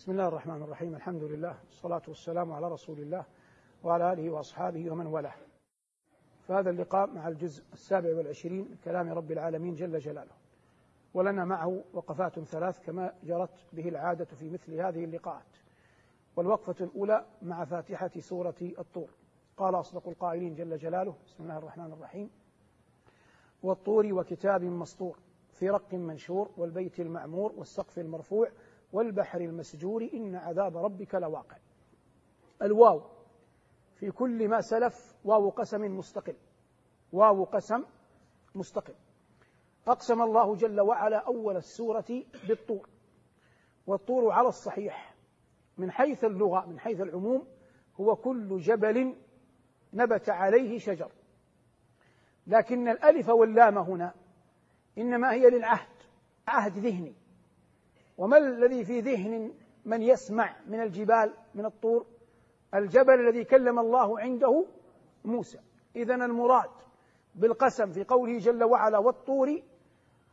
بسم الله الرحمن الرحيم الحمد لله والصلاة والسلام على رسول الله وعلى آله وأصحابه ومن والاه فهذا اللقاء مع الجزء السابع والعشرين من كلام رب العالمين جل جلاله ولنا معه وقفات ثلاث كما جرت به العادة في مثل هذه اللقاءات والوقفة الأولى مع فاتحة سورة الطور قال أصدق القائلين جل جلاله بسم الله الرحمن الرحيم والطور وكتاب مسطور في رق منشور والبيت المعمور والسقف المرفوع والبحر المسجور إن عذاب ربك لواقع. الواو في كل ما سلف واو قسم مستقل. واو قسم مستقل. أقسم الله جل وعلا أول السورة بالطور. والطور على الصحيح. من حيث اللغة من حيث العموم هو كل جبل نبت عليه شجر. لكن الألف واللام هنا إنما هي للعهد عهد ذهني. وما الذي في ذهن من يسمع من الجبال من الطور؟ الجبل الذي كلم الله عنده موسى. إذا المراد بالقسم في قوله جل وعلا والطور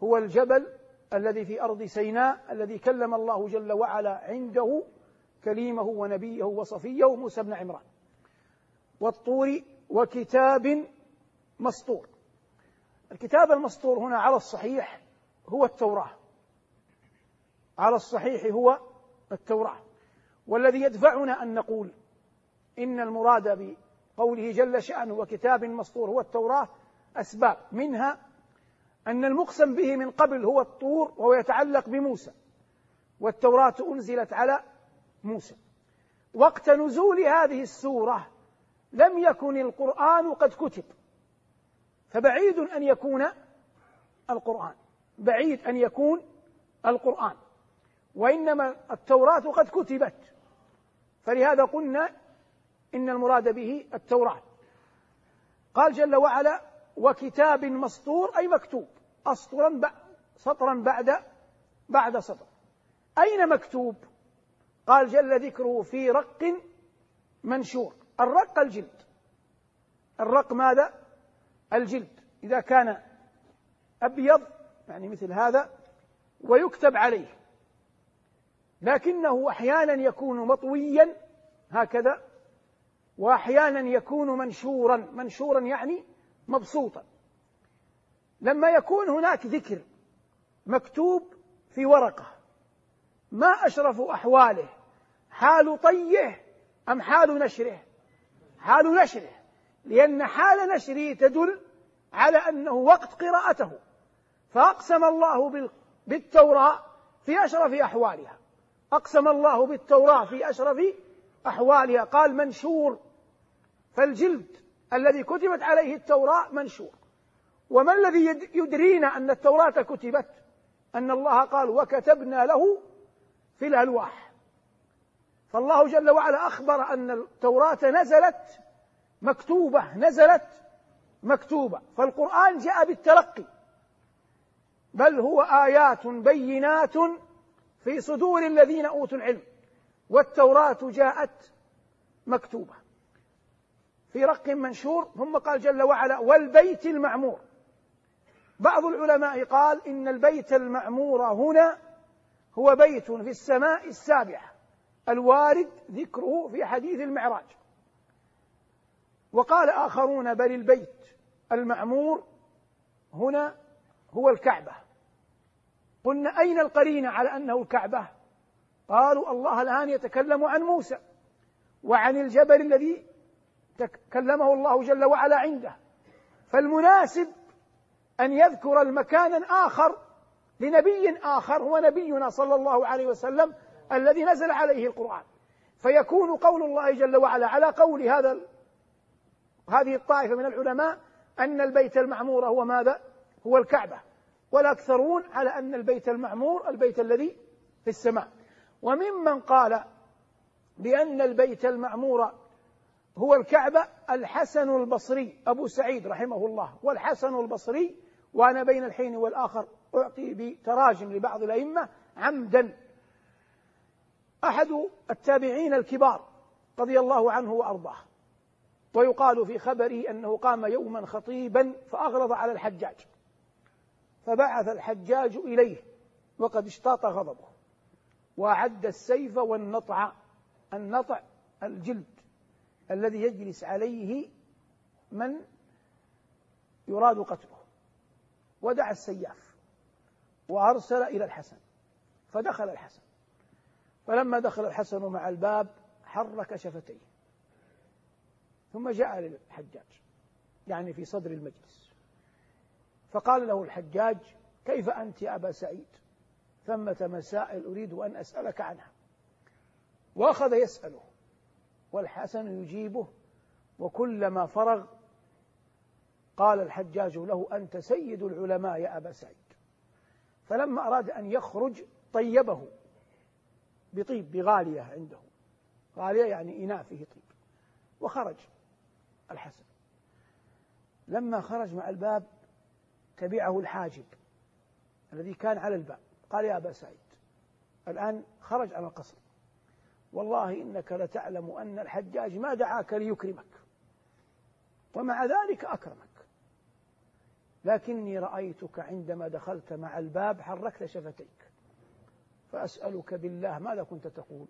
هو الجبل الذي في أرض سيناء الذي كلم الله جل وعلا عنده كليمه ونبيه وصفيه موسى بن عمران. والطور وكتاب مسطور. الكتاب المسطور هنا على الصحيح هو التوراة. على الصحيح هو التوراة. والذي يدفعنا أن نقول إن المراد بقوله جل شأنه وكتاب مسطور هو التوراة أسباب. منها أن المقسم به من قبل هو الطور وهو يتعلق بموسى. والتوراة أنزلت على موسى. وقت نزول هذه السورة لم يكن القرآن قد كتب. فبعيد أن يكون القرآن. بعيد أن يكون القرآن. وإنما التوراة قد كتبت. فلهذا قلنا إن المراد به التوراة. قال جل وعلا وكتاب مسطور أي مكتوب. أسطرا سطرا بعد بعد سطر. أين مكتوب؟ قال جل ذكره في رق منشور. الرق الجلد. الرق ماذا؟ الجلد. إذا كان أبيض يعني مثل هذا ويكتب عليه. لكنه أحيانا يكون مطويا هكذا وأحيانا يكون منشورا منشورا يعني مبسوطا. لما يكون هناك ذكر مكتوب في ورقة ما أشرف أحواله حال طيه أم حال نشره؟ حال نشره لأن حال نشره تدل على أنه وقت قراءته فأقسم الله بالتوراة في أشرف أحوالها. أقسم الله بالتوراة في أشرف أحوالها. قال منشور فالجلد الذي كتبت عليه التوراة منشور. وما الذي يدرينا أن التوراة كتبت؟ أن الله قال وكتبنا له في الألواح. فالله جل وعلا أخبر أن التوراة نزلت مكتوبة نزلت مكتوبة. فالقرآن جاء بالتلقي. بل هو آيات بينات في صدور الذين أوتوا العلم والتوراة جاءت مكتوبة. في رق منشور ثم قال جل وعلا والبيت المعمور. بعض العلماء قال إن البيت المعمور هنا هو بيت في السماء السابعة الوارد ذكره في حديث المعراج. وقال آخرون بل البيت المعمور هنا هو الكعبة. قلنا أين القرينة على أنه الكعبة؟ قالوا الله الآن يتكلم عن موسى وعن الجبل الذي كلمه الله جل وعلا عنده. فالمناسب أن يذكر المكان آخر لنبي آخر هو نبينا صلى الله عليه وسلم الذي نزل عليه القرآن. فيكون قول الله جل وعلا على قول هذا هذه الطائفة من العلماء أن البيت المعمور هو ماذا؟ هو الكعبة. والأكثرون على أن البيت المعمور البيت الذي في السماء. وممن قال بأن البيت المعمور هو الكعبة الحسن البصري أبو سعيد رحمه الله. والحسن البصري وأنا بين الحين والآخر أعطي بتراجم لبعض الأئمة عمدا. أحد التابعين الكبار رضي الله عنه وأرضاه. ويقال في خبره أنه قام يوما خطيبا فأغلظ على الحجاج. فبعث الحجاج إليه وقد اشتاط غضبه وأعد السيف والنطع النطع الجلد الذي يجلس عليه من يراد قتله. ودعا السياف وأرسل إلى الحسن فدخل الحسن. فلما دخل الحسن مع الباب حرك شفتيه ثم جاء للحجاج يعني في صدر المجلس. فقال له الحجاج كيف أنت يا أبا سعيد؟ ثمة مسائل أريد أن أسألك عنها. وأخذ يسأله والحسن يجيبه وكلما فرغ قال الحجاج له أنت سيد العلماء يا أبا سعيد. فلما أراد أن يخرج طيبه بطيب بغالية عنده. غالية يعني إناء فيه طيب. وخرج الحسن. لما خرج مع الباب تبعه الحاجب الذي كان على الباب. قال يا أبا سعيد الآن خرج على القصر. والله إنك لتعلم أن الحجاج ما دعاك ليكرمك ومع ذلك أكرمك. لكني رأيتك عندما دخلت مع الباب حركت شفتيك فأسألك بالله ماذا كنت تقول؟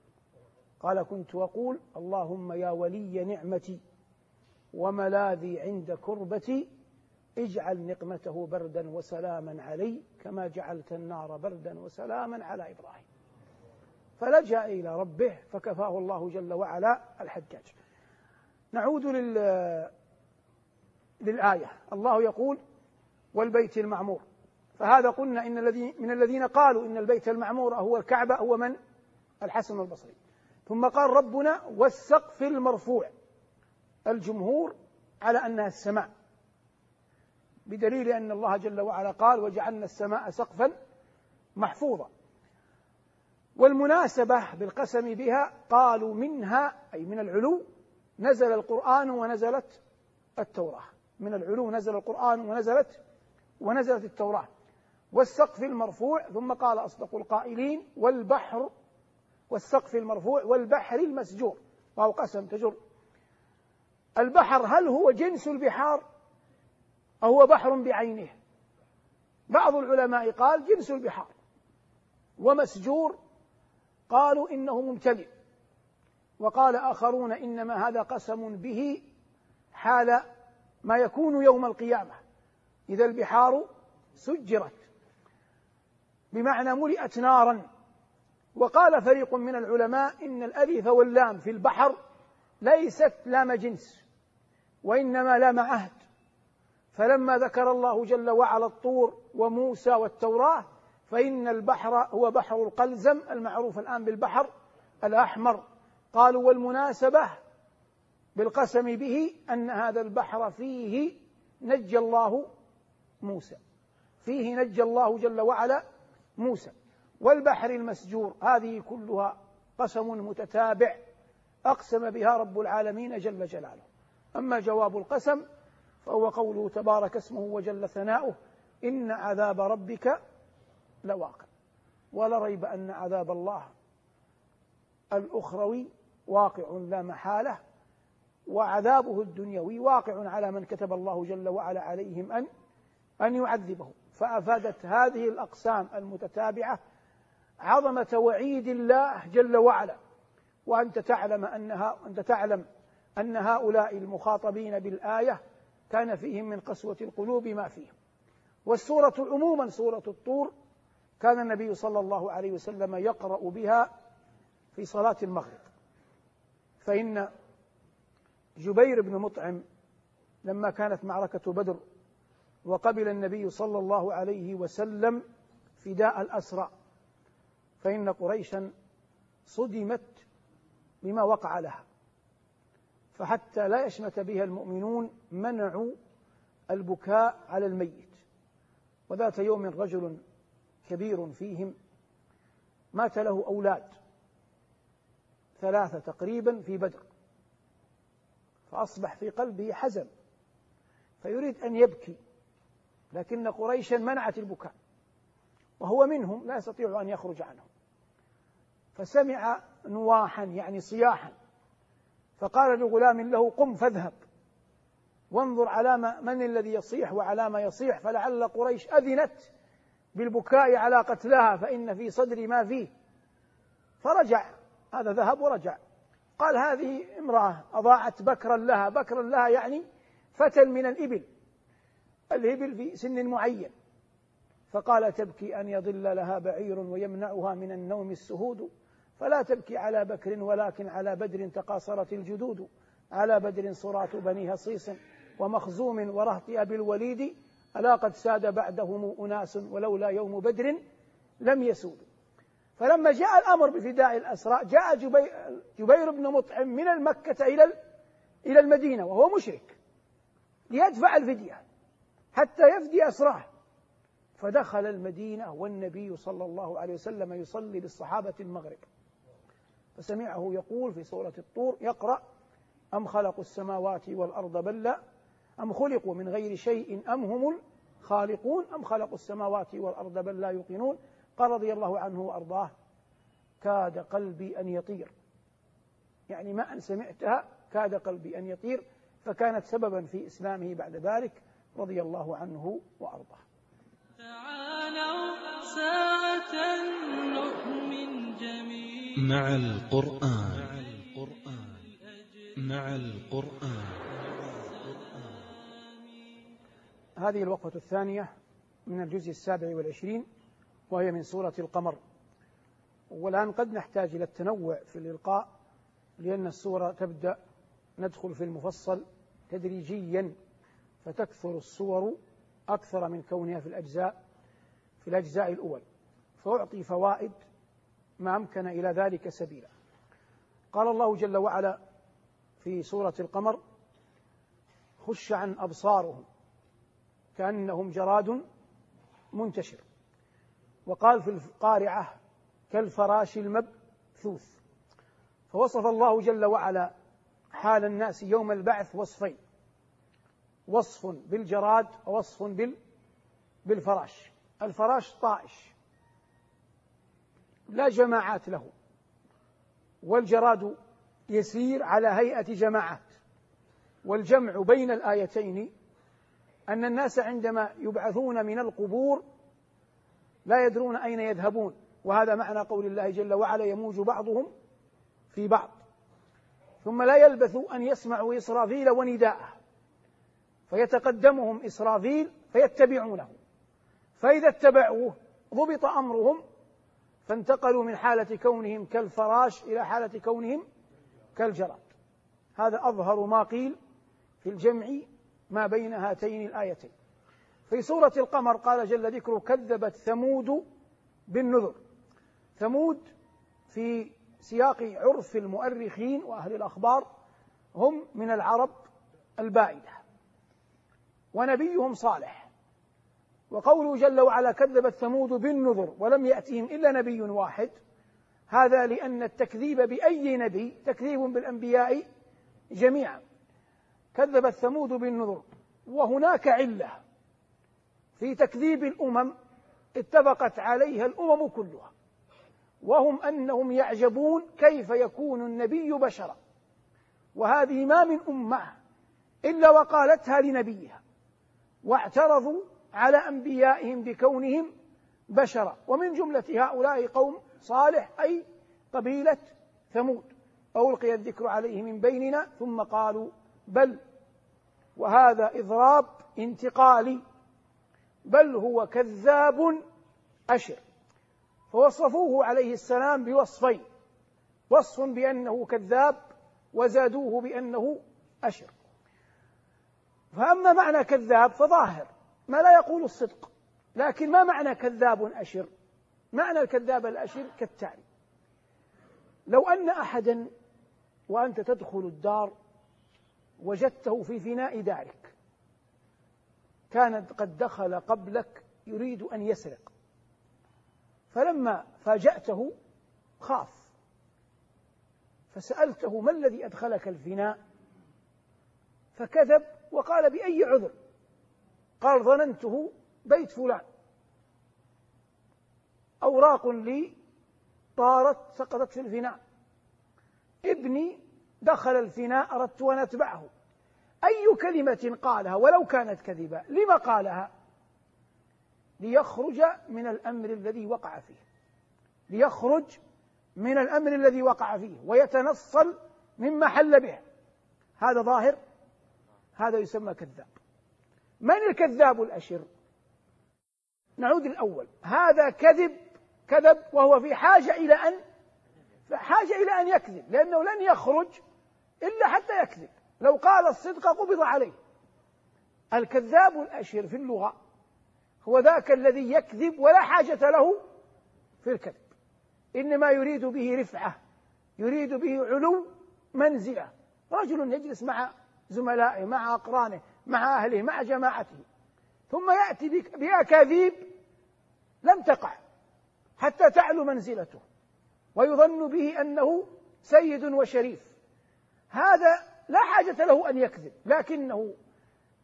قال كنت أقول اللهم يا ولي نعمتي وملاذي عند كربتي اجعل نقمته بردا وسلاما علي كما جعلت النار بردا وسلاما على إبراهيم. فلجأ إلى ربه فكفاه الله جل وعلا الحجاج. نعود لل للآية. الله يقول والبيت المعمور. فهذا قلنا إن الذي من الذين قالوا إن البيت المعمور هو الكعبة هو من؟ الحسن البصري. ثم قال ربنا والسقف المرفوع. الجمهور على أنها السماء. بدليل أن الله جل وعلا قال وجعلنا السماء سقفا محفوظا. والمناسبة بالقسم بها قالوا منها أي من العلو نزل القرآن ونزلت التوراة. من العلو نزل القرآن ونزلت ونزلت التوراة. والسقف المرفوع ثم قال أصدق القائلين والبحر والسقف المرفوع والبحر المسجور. وهو قسم تجر. البحر هل هو جنس البحار؟ أهو بحر بعينه. بعض العلماء قال جنس البحار ومسجور قالوا إنه ممتلئ. وقال آخرون إنما هذا قسم به حال ما يكون يوم القيامة. إذا البحار سجرت. بمعنى ملئت نارا. وقال فريق من العلماء إن الألف واللام في البحر ليست لام جنس وإنما لام عهد. فلما ذكر الله جل وعلا الطور وموسى والتوراة فإن البحر هو بحر القلزم المعروف الآن بالبحر الأحمر. قالوا والمناسبة بالقسم به أن هذا البحر فيه نجى الله موسى. فيه نجى الله جل وعلا موسى. والبحر المسجور هذه كلها قسم متتابع أقسم بها رب العالمين جل جلاله. أما جواب القسم فهو قوله تبارك اسمه وجل ثناؤه إن عذاب ربك لواقع. ولا ريب أن عذاب الله الأخروي واقع لا محالة وعذابه الدنيوي واقع على من كتب الله جل وعلا عليهم أن أن يعذبه. فأفادت هذه الأقسام المتتابعة عظمة وعيد الله جل وعلا. وأنت تعلم أنها أنت تعلم أن هؤلاء المخاطبين بالآية كان فيهم من قسوة القلوب ما فيهم. والسورة عموما سورة الطور كان النبي صلى الله عليه وسلم يقرأ بها في صلاة المغرب. فإن جبير بن مطعم لما كانت معركة بدر وقبل النبي صلى الله عليه وسلم فداء الأسرى فإن قريشا صدمت بما وقع لها. فحتى لا يشمت بها المؤمنون منعوا البكاء على الميت. وذات يوم رجل كبير فيهم مات له أولاد ثلاثة تقريبا في بدر فأصبح في قلبه حزن فيريد أن يبكي لكن قريشا منعت البكاء وهو منهم لا يستطيع أن يخرج عنهم فسمع نواحا يعني صياحا فقال لغلام له قم فاذهب. وانظر على من الذي يصيح وعلى ما يصيح فلعل قريش أذنت بالبكاء على قتلها فإن في صدري ما فيه. فرجع هذا ذهب ورجع. قال هذه امرأة أضاعت بكرا لها بكرا لها يعني فتى من الإبل. الإبل في سن معين. فقال تبكي أن يضل لها بعير ويمنعها من النوم السهود. فلا تبكي على بكر ولكن على بدر تقاصرت الجدود. على بدر صراط بني هصيص ومخزوم ورهط أبي الوليد ألا قد ساد بعدهم أناس ولولا يوم بدر لم يسودوا فلما جاء الأمر بفداء الأسراء جاء جبير, جبير بن مطعم من المكة إلى إلى المدينة وهو مشرك ليدفع الفدية حتى يفدي أسراه. فدخل المدينة والنبي صلى الله عليه وسلم يصلي بالصحابة المغرب. فسمعه يقول في سورة الطور يقرأ أم خلقوا السماوات والأرض بل لا؟ أم خلقوا من غير شيء أم هم الخالقون؟ أم خلقوا السماوات والأرض بل لا يوقنون؟ قال رضي الله عنه وأرضاه كاد قلبي أن يطير. يعني ما أن سمعتها كاد قلبي أن يطير فكانت سببا في إسلامه بعد ذلك رضي الله عنه وأرضاه. تعالوا ساعة نؤمن مع القرآن. مع القرآن. هذه الوقفة الثانية من الجزء السابع والعشرين وهي من سورة القمر. والآن قد نحتاج إلى التنوع في الإلقاء لأن السورة تبدأ ندخل في المفصل تدريجيا فتكثر الصور أكثر من كونها في الأجزاء في الأجزاء الأول. فأعطي فوائد ما أمكن إلى ذلك سبيلا. قال الله جل وعلا في سورة القمر خش عن أبصارهم كأنهم جراد منتشر. وقال في القارعة كالفراش المبثوث. فوصف الله جل وعلا حال الناس يوم البعث وصفين وصف بالجراد ووصف بال بالفراش. الفراش طائش. لا جماعات له. والجراد يسير على هيئة جماعات. والجمع بين الآيتين أن الناس عندما يبعثون من القبور لا يدرون أين يذهبون. وهذا معنى قول الله جل وعلا يموج بعضهم في بعض. ثم لا يلبث أن يسمعوا إسرافيل ونداءه. فيتقدمهم إسرافيل فيتبعونه. فإذا اتبعوه ضبط أمرهم فانتقلوا من حالة كونهم كالفراش إلى حالة كونهم كالجراد. هذا أظهر ما قيل في الجمع ما بين هاتين الآيتين. في سورة القمر قال جل ذكره كذبت ثمود بالنذر. ثمود في سياق عرف المؤرخين وأهل الأخبار هم من العرب البائدة ونبيهم صالح. وقوله جل وعلا كذبت ثمود بالنذر ولم يأتهم إلا نبي واحد. هذا لأن التكذيب بأي نبي تكذيب بالأنبياء جميعا. كذبت ثمود بالنذر وهناك علة في تكذيب الأمم اتفقت عليها الأمم كلها. وهم أنهم يعجبون كيف يكون النبي بشرا. وهذه ما من أمة إلا وقالتها لنبيها. واعترضوا على أنبيائهم بكونهم بشرا. ومن جملة هؤلاء قوم صالح أي قبيلة ثمود. ألقي الذكر عليه من بيننا ثم قالوا بل وهذا إضراب انتقالي. بل هو كذاب أشر. فوصفوه عليه السلام بوصفين. وصف بأنه كذاب وزادوه بأنه أشر. فأما معنى كذاب فظاهر. ما لا يقول الصدق لكن ما معنى كذاب أشر؟ معنى الكذاب الأشر كالتالي. لو أن أحدا وأنت تدخل الدار وجدته في فناء دارك كان قد دخل قبلك يريد أن يسرق فلما فاجأته خاف فسألته ما الذي أدخلك الفناء؟ فكذب وقال بأي عذر؟ قال ظننته بيت فلان. أوراق لي طارت سقطت في الفناء. ابني دخل الفناء أردت أن أتبعه. أي كلمة قالها ولو كانت كذبة لما قالها؟ ليخرج من الأمر الذي وقع فيه. ليخرج من الأمر الذي وقع فيه ويتنصل مما حل به. هذا ظاهر هذا يسمى كذاب. من الكذاب الأشر؟ نعود الأول هذا كذب كذب وهو في حاجة إلى أن حاجة إلى أن يكذب لأنه لن يخرج إلا حتى يكذب. لو قال الصدق قبض عليه. الكذاب الأشر في اللغة هو ذاك الذي يكذب ولا حاجة له في الكذب. إنما يريد به رفعة يريد به علو منزلة. رجل يجلس مع زملائه مع أقرانه مع أهله مع جماعته. ثم يأتي بأكاذيب لم تقع حتى تعلو منزلته ويظن به أنه سيد وشريف. هذا لا حاجة له أن يكذب لكنه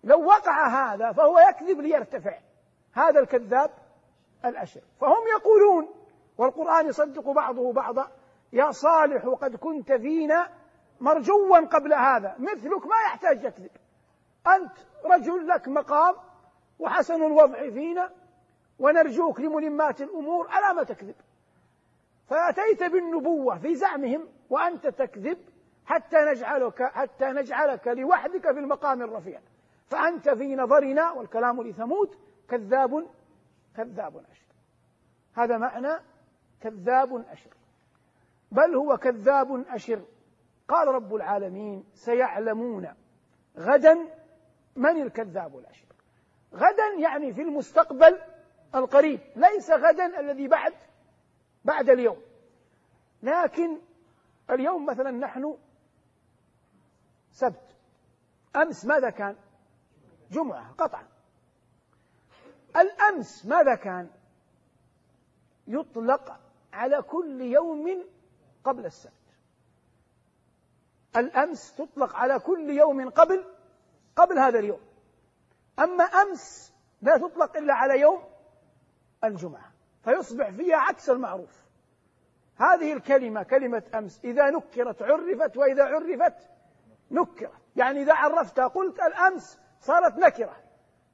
لو وقع هذا فهو يكذب ليرتفع هذا الكذاب الأشر. فهم يقولون والقرآن يصدق بعضه بعضا يا صالح قد كنت فينا مرجوا قبل هذا مثلك ما يحتاج يكذب. أنت رجل لك مقام وحسن الوضع فينا ونرجوك لملمات الأمور ألا ما تكذب؟ فأتيت بالنبوة في زعمهم وأنت تكذب حتى نجعلك حتى نجعلك لوحدك في المقام الرفيع. فأنت في نظرنا والكلام لثمود كذاب كذاب أشر. هذا معنى كذاب أشر. بل هو كذاب أشر. قال رب العالمين سيعلمون غدا من الكذاب الأشر غدا يعني في المستقبل القريب ليس غدا الذي بعد بعد اليوم. لكن اليوم مثلا نحن سبت أمس ماذا كان؟ جمعة قطعا. الأمس ماذا كان؟ يطلق على كل يوم قبل السبت. الأمس تطلق على كل يوم قبل قبل هذا اليوم. أما أمس لا تطلق إلا على يوم الجمعة فيصبح فيها عكس المعروف. هذه الكلمة كلمة أمس إذا نكرت عرفت وإذا عرفت نكرت. يعني إذا عرفتها قلت الأمس صارت نكرة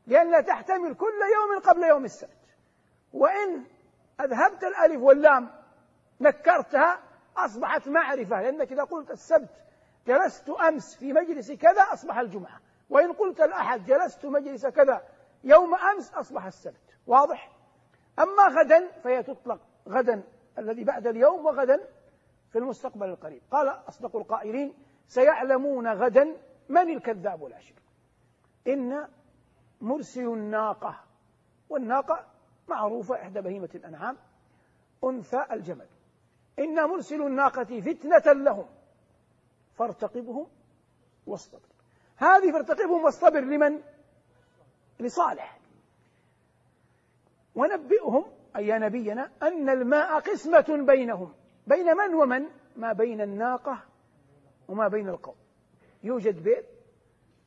لأنها تحتمل كل يوم قبل يوم السبت. وإن أذهبت الألف واللام نكرتها أصبحت معرفة لأنك إذا قلت السبت جلست أمس في مجلس كذا أصبح الجمعة. وإن قلت الأحد جلست مجلس كذا يوم أمس أصبح السبت. واضح؟ أما غدا فهي تطلق. غدا الذي بعد اليوم وغدا في المستقبل القريب. قال أصدق القائلين سيعلمون غدا من الكذاب الأشر إن مرسل الناقة. والناقة معروفة إحدى بهيمة الأنعام أنثى الجمل. إن مرسل الناقة فتنة لهم فارتقبهم واصطبر هذه فارتقبهم واصطبر لمن؟ لصالح. ونبئهم أي يا نبينا أن الماء قسمة بينهم. بين من ومن؟ ما بين الناقة وما بين القوم. يوجد بئر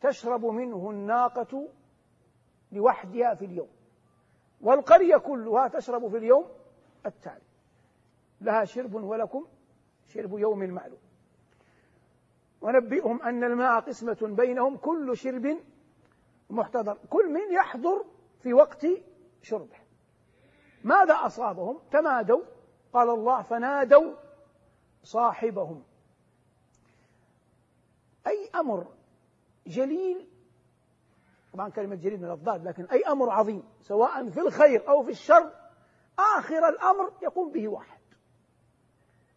تشرب منه الناقة لوحدها في اليوم. والقرية كلها تشرب في اليوم التالي. لها شرب ولكم شرب يوم معلوم ونبئهم أن الماء قسمة بينهم كل شرب محتضر. كل من يحضر في وقت شربه. ماذا أصابهم؟ تمادوا. قال الله فنادوا صاحبهم. أي أمر جليل طبعا كلمة جليل من الضاد لكن أي أمر عظيم سواء في الخير أو في الشر آخر الأمر يقوم به واحد.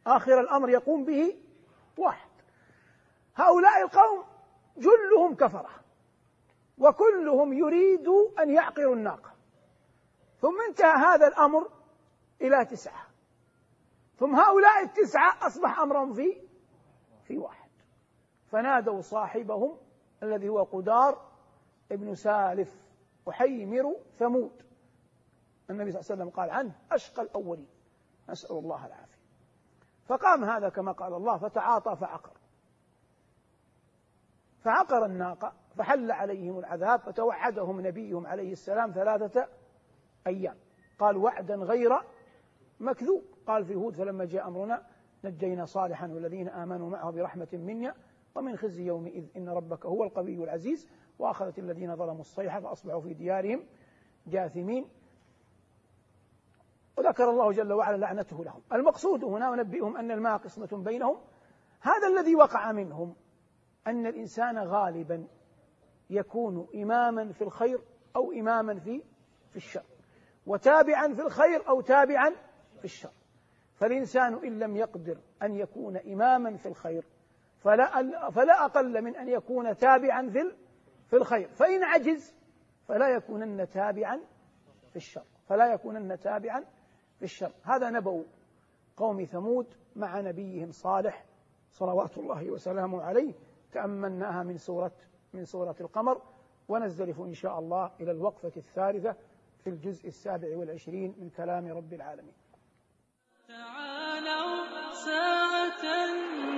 آخر الأمر يقوم به واحد. هؤلاء القوم جلهم كفرة وكلهم يريد أن يعقروا الناقة. ثم انتهى هذا الأمر إلى تسعة. ثم هؤلاء التسعة أصبح أمرهم في في واحد. فنادوا صاحبهم الذي هو قدار ابن سالف وحيمر ثمود. النبي صلى الله عليه وسلم قال عنه أشقى الأولين نسأل الله العافية. فقام هذا كما قال الله فتعاطى فعقر. فعقر الناقة فحل عليهم العذاب فتوعدهم نبيهم عليه السلام ثلاثة أيام. قال وعدا غير مكذوب. قال في هود فلما جاء أمرنا نجينا صالحا والذين آمنوا معه برحمة منا ومن خزي يومئذ. إن ربك هو القوي العزيز وأخذت الذين ظلموا الصيحة فأصبحوا في ديارهم جاثمين. وذكر الله جل وعلا لعنته لهم. المقصود هنا ونبئهم أن الماء قسمة بينهم. هذا الذي وقع منهم. أن الإنسان غالبا يكون إماما في الخير أو إماما في في الشر وتابعا في الخير أو تابعا في الشر. فالإنسان إن لم يقدر أن يكون إماما في الخير فلا فلا أقل من أن يكون تابعا في في الخير. فإن عجز فلا يكونن تابعا في الشر. فلا يكونن تابعا في الشر. هذا نبأ قوم ثمود مع نبيهم صالح صلوات الله وسلامه عليه. تأملناها من سورة من سورة القمر ونزدلف إن شاء الله إلى الوقفة الثالثة في الجزء السابع والعشرين من كلام رب العالمين. تعالوا ساعة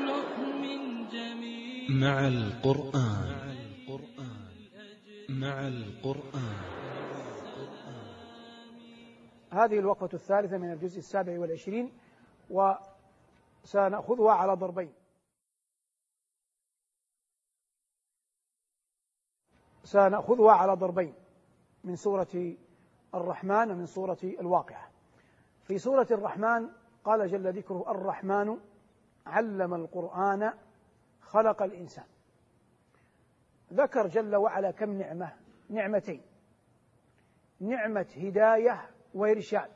نؤمن جميعا. مع القرآن. مع القرآن. هذه الوقفة الثالثة من الجزء السابع والعشرين وسنأخذها على ضربين. سنأخذها على ضربين من سورة الرحمن ومن سورة الواقعة. في سورة الرحمن قال جل ذكره الرحمن علم القرآن خلق الإنسان. ذكر جل وعلا كم نعمة؟ نعمتين. نعمة هداية وإرشاد.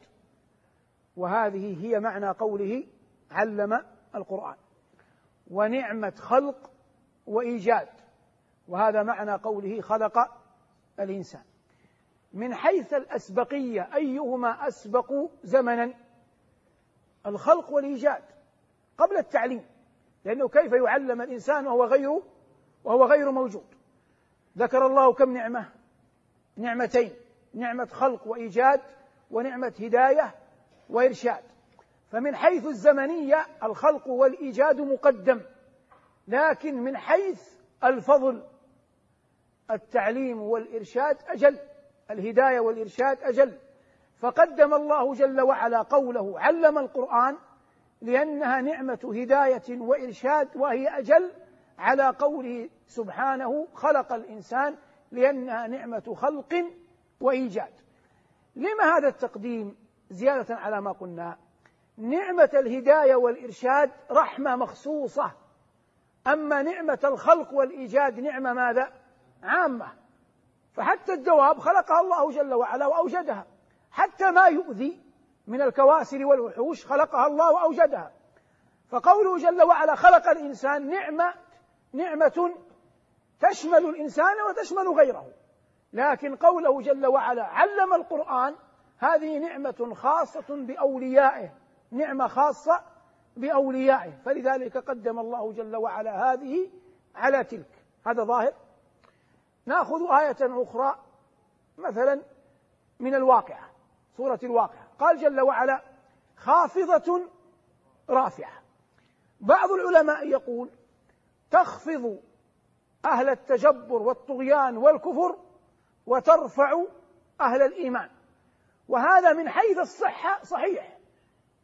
وهذه هي معنى قوله علم القرآن. ونعمة خلق وإيجاد. وهذا معنى قوله خلق الإنسان. من حيث الأسبقية أيهما أسبق زمنا؟ الخلق والإيجاد قبل التعليم لأنه كيف يعلم الإنسان وهو غير وهو غير موجود. ذكر الله كم نعمة؟ نعمتين نعمة خلق وإيجاد ونعمة هداية وإرشاد. فمن حيث الزمنية الخلق والإيجاد مقدم لكن من حيث الفضل التعليم والإرشاد أجل الهداية والإرشاد أجل. فقدم الله جل وعلا قوله علم القرآن لأنها نعمة هداية وإرشاد وهي أجل على قوله سبحانه خلق الإنسان لأنها نعمة خلق وإيجاد. لما هذا التقديم؟ زيادة على ما قلنا. نعمة الهداية والإرشاد رحمة مخصوصة. أما نعمة الخلق والإيجاد نعمة ماذا؟ عامة. فحتى الدواب خلقها الله جل وعلا وأوجدها. حتى ما يؤذي من الكواسر والوحوش خلقها الله وأوجدها. فقوله جل وعلا خلق الإنسان نعمة نعمة تشمل الإنسان وتشمل غيره. لكن قوله جل وعلا علم القرآن هذه نعمة خاصة بأوليائه. نعمة خاصة بأوليائه. فلذلك قدم الله جل وعلا هذه على تلك. هذا ظاهر؟ ناخذ آية أخرى مثلا من الواقعة سورة الواقعة. قال جل وعلا خافضة رافعة. بعض العلماء يقول تخفض أهل التجبر والطغيان والكفر وترفع أهل الإيمان. وهذا من حيث الصحة صحيح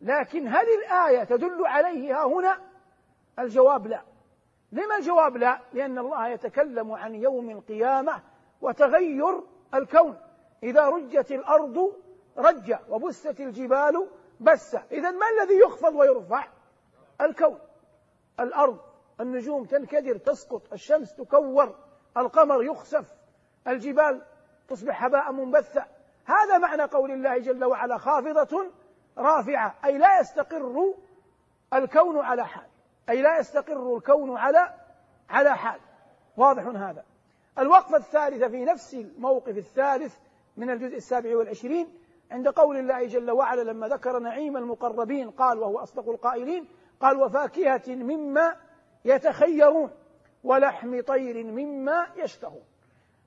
لكن هل الآية تدل عليه ها هنا؟ الجواب لا. لما الجواب لا؟ لأن الله يتكلم عن يوم القيامة وتغير الكون. إذا رجت الأرض رجة وبست الجبال بسة إذا ما الذي يخفض ويرفع؟ الكون. الأرض. النجوم تنكدر تسقط الشمس تكور القمر يخسف الجبال تصبح هباء منبثا. هذا معنى قول الله جل وعلا خافضة رافعة أي لا يستقر الكون على حال. أي لا يستقر الكون على على حال. واضح هذا. الوقفة الثالثة في نفس الموقف الثالث من الجزء السابع والعشرين عند قول الله جل وعلا لما ذكر نعيم المقربين قال وهو أصدق القائلين قال وفاكهة مما يتخيرون ولحم طير مما يشتهون.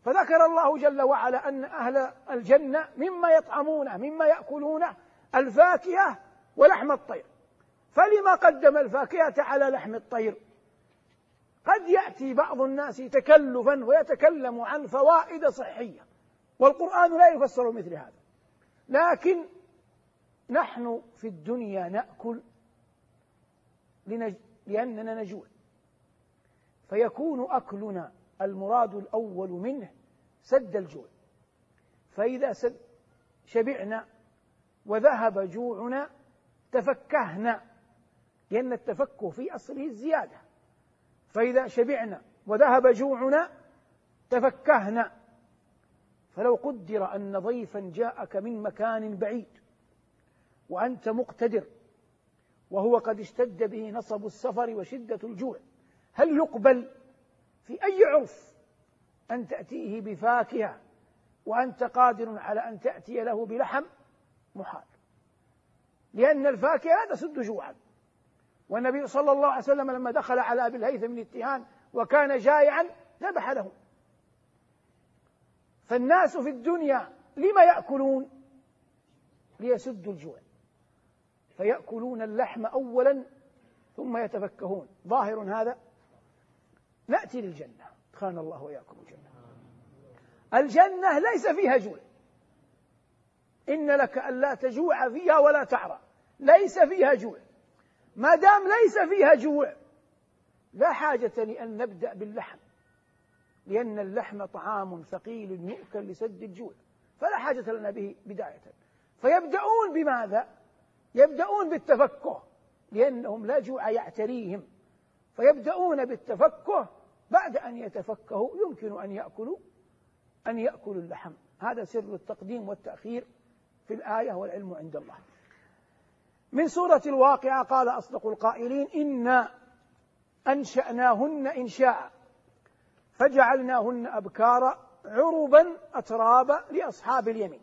فذكر الله جل وعلا أن أهل الجنة مما يطعمونه مما يأكلونه الفاكهة ولحم الطير. فلما قدم الفاكهة على لحم الطير قد يأتي بعض الناس تكلفا ويتكلم عن فوائد صحية والقرآن لا يفسر مثل هذا. لكن نحن في الدنيا نأكل لأننا نجوع. فيكون أكلنا المراد الأول منه سد الجوع. فإذا سد شبعنا وذهب جوعنا تفكهنا. لأن التفكه في أصله الزيادة فإذا شبعنا وذهب جوعنا تفكهنا. فلو قدر أن ضيفا جاءك من مكان بعيد وأنت مقتدر وهو قد اشتد به نصب السفر وشدة الجوع هل يقبل في أي عرف أن تأتيه بفاكهة وأنت قادر على أن تأتي له بلحم محال؟ لأن الفاكهة لا تسد جوعا. والنبي صلى الله عليه وسلم لما دخل على أبي الهيثم بن التهان وكان جائعا ذبح له. فالناس في الدنيا لما يأكلون؟ ليسدوا الجوع. فيأكلون اللحم أولا ثم يتفكهون. ظاهر هذا؟ نأتي للجنة. دخلنا الله وإياكم الجنة. الجنة ليس فيها جوع. إن لك ألا تجوع فيها ولا تعرى. ليس فيها جوع. ما دام ليس فيها جوع لا حاجة لأن نبدأ باللحم لأن اللحم طعام ثقيل يؤكل لسد الجوع فلا حاجة لنا به بداية. فيبدأون بماذا؟ يبدأون بالتفكه لأنهم لا جوع يعتريهم. فيبدأون بالتفكه بعد أن يتفكهوا يمكن أن يأكلوا أن يأكلوا اللحم. هذا سر التقديم والتأخير في الآية والعلم عند الله. من سورة الواقعة قال أصدق القائلين إنا أنشأناهن إنشاء فجعلناهن أبكارا عربا أترابا لأصحاب اليمين.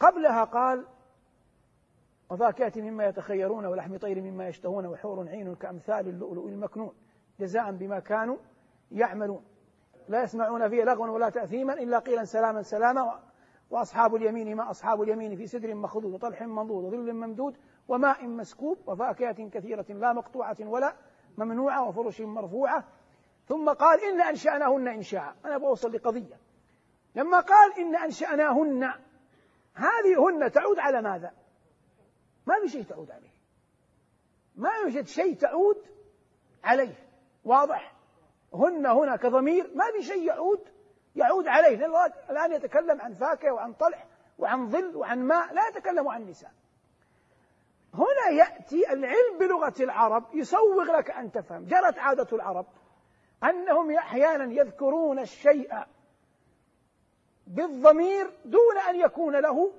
قبلها قال وفاكهة مما يتخيرون ولحم طير مما يشتهون وحور عين كأمثال اللؤلؤ المكنون جزاء بما كانوا يعملون. لا يسمعون فيه لغوا ولا تأثيما إلا قيلا سلاما سلاما وأصحاب اليمين ما أصحاب اليمين في سدر مخضود وطلح منضود وظل ممدود وماء مسكوب وفاكهة كثيرة لا مقطوعة ولا ممنوعة وفرش مرفوعة. ثم قال إن أنشأناهن إنشاء أنا بوصل لقضية. لما قال إن أنشأناهن هذه هن تعود على ماذا؟ ما في شيء تعود عليه. ما يوجد شيء تعود عليه. واضح؟ هن هنا كضمير ما في شيء يعود يعود عليه. لأن الله الآن يتكلم عن فاكهة وعن طلح وعن ظل وعن ماء لا يتكلم عن نساء. هنا يأتي العلم بلغة العرب يسوغ لك أن تفهم. جرت عادة العرب أنهم أحيانا يذكرون الشيء بالضمير دون أن يكون له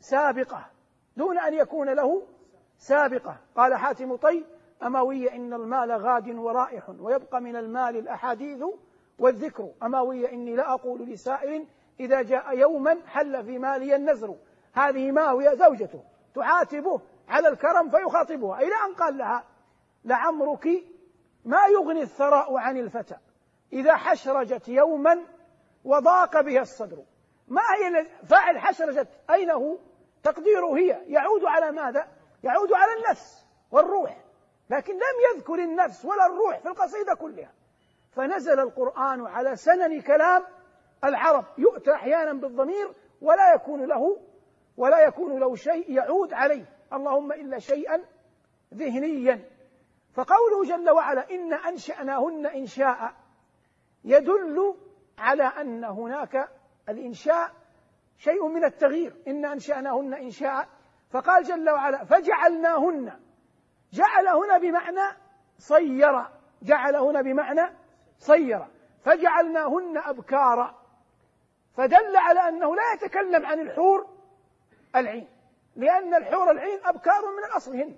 سابقة. دون أن يكون له سابقة. قال حاتم طي أموي إن المال غاد ورائح ويبقى من المال الأحاديث والذكر. أموي إني لا أقول لسائل إذا جاء يوما حل في مالي النزر هذه ماوية زوجته. تعاتبه على الكرم فيخاطبها. إلى أن قال لها لعمرك ما يغني الثراء عن الفتى. إذا حشرجت يوما وضاق بها الصدر. ما هي فاعل حشرجت؟ أين هو؟ تقديره هي. يعود على ماذا؟ يعود على النفس والروح. لكن لم يذكر النفس ولا الروح في القصيدة كلها. فنزل القرآن على سنن كلام العرب. يؤتى أحيانا بالضمير ولا يكون له ولا يكون له شيء يعود عليه. اللهم إلا شيئا ذهنيا. فقوله جل وعلا إن أنشأناهن إنشاء يدل على أن هناك الإنشاء شيء من التغيير. إن أنشأناهن إنشاء. فقال جل وعلا فجعلناهن. جعل هنا بمعنى صير. جعل هنا بمعنى صير فجعلناهن أبكارا. فدل على أنه لا يتكلم عن الحور العين لأن الحور العين أبكار من الأصل هن.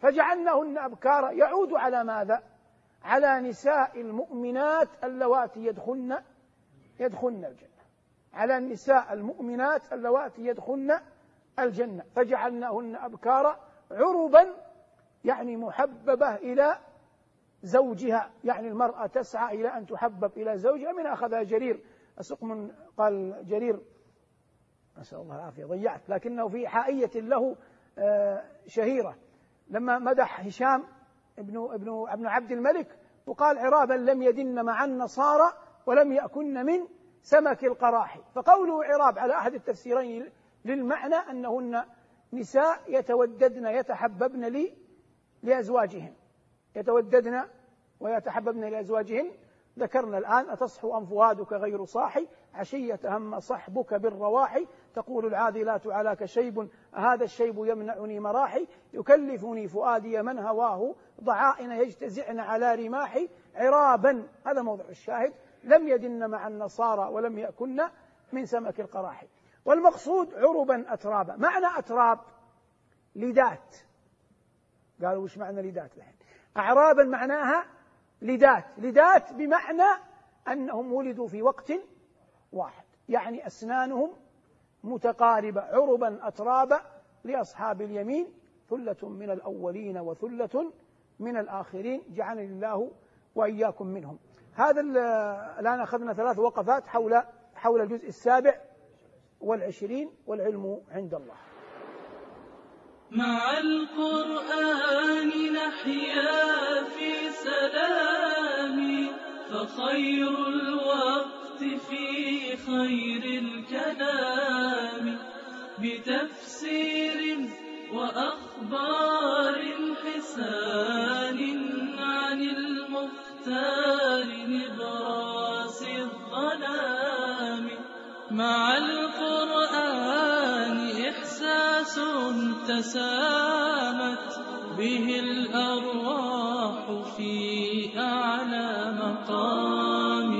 فجعلناهن أبكارا. يعود على ماذا؟ على نساء المؤمنات اللواتي يدخلن يدخلن الجنة. على النساء المؤمنات اللواتي يدخلن الجنة. فجعلناهن أبكارا عربا يعني محببة إلى زوجها يعني المرأة تسعى إلى أن تحبب إلى زوجها من أخذها جرير. من قال جرير. نسأل الله العافية ضيعت لكنه في حائية له آه، شهيرة. لما مدح هشام ابن ابن ابن عبد الملك وقال عرابا لم يدن مع النصارى ولم يأكن من سمك القراحي فقوله عراب على أحد التفسيرين للمعنى أنهن نساء يتوددن يتحببن لي لأزواجهن. يتوددن ويتحببن لأزواجهن ذكرنا الآن أتصحو أم فؤادك غير صاحي؟ عشية هم صحبك بالرواحي؟ تقول العاذلات علاك شيب هذا الشيب يمنعني مراحي؟ يكلفني فؤادي من هواه؟ ضعائن يجتزعن على رماحي؟ عرابا هذا موضع الشاهد. لم يدن مع النصارى ولم يأكلن من سمك القراحي. والمقصود عربا أترابا. معنى أتراب لدات قالوا وش معنى لدات الحين؟ أعرابا معناها لدات لدات بمعنى أنهم ولدوا في وقت واحد. يعني أسنانهم متقاربة عربا أترابا لأصحاب اليمين ثلة من الأولين وثلة من الآخرين. جعلني الله وإياكم منهم. هذا الآن أخذنا ثلاث وقفات حول حول الجزء السابع والعشرين والعلم عند الله. مع القرآن نحيا في سلام فخير الوقت في خير الكلام. بتفسير وأخبار حسان عن المختار نبراس الظلام. مع القرآن تسامت به الأرواح في أعلى مقام.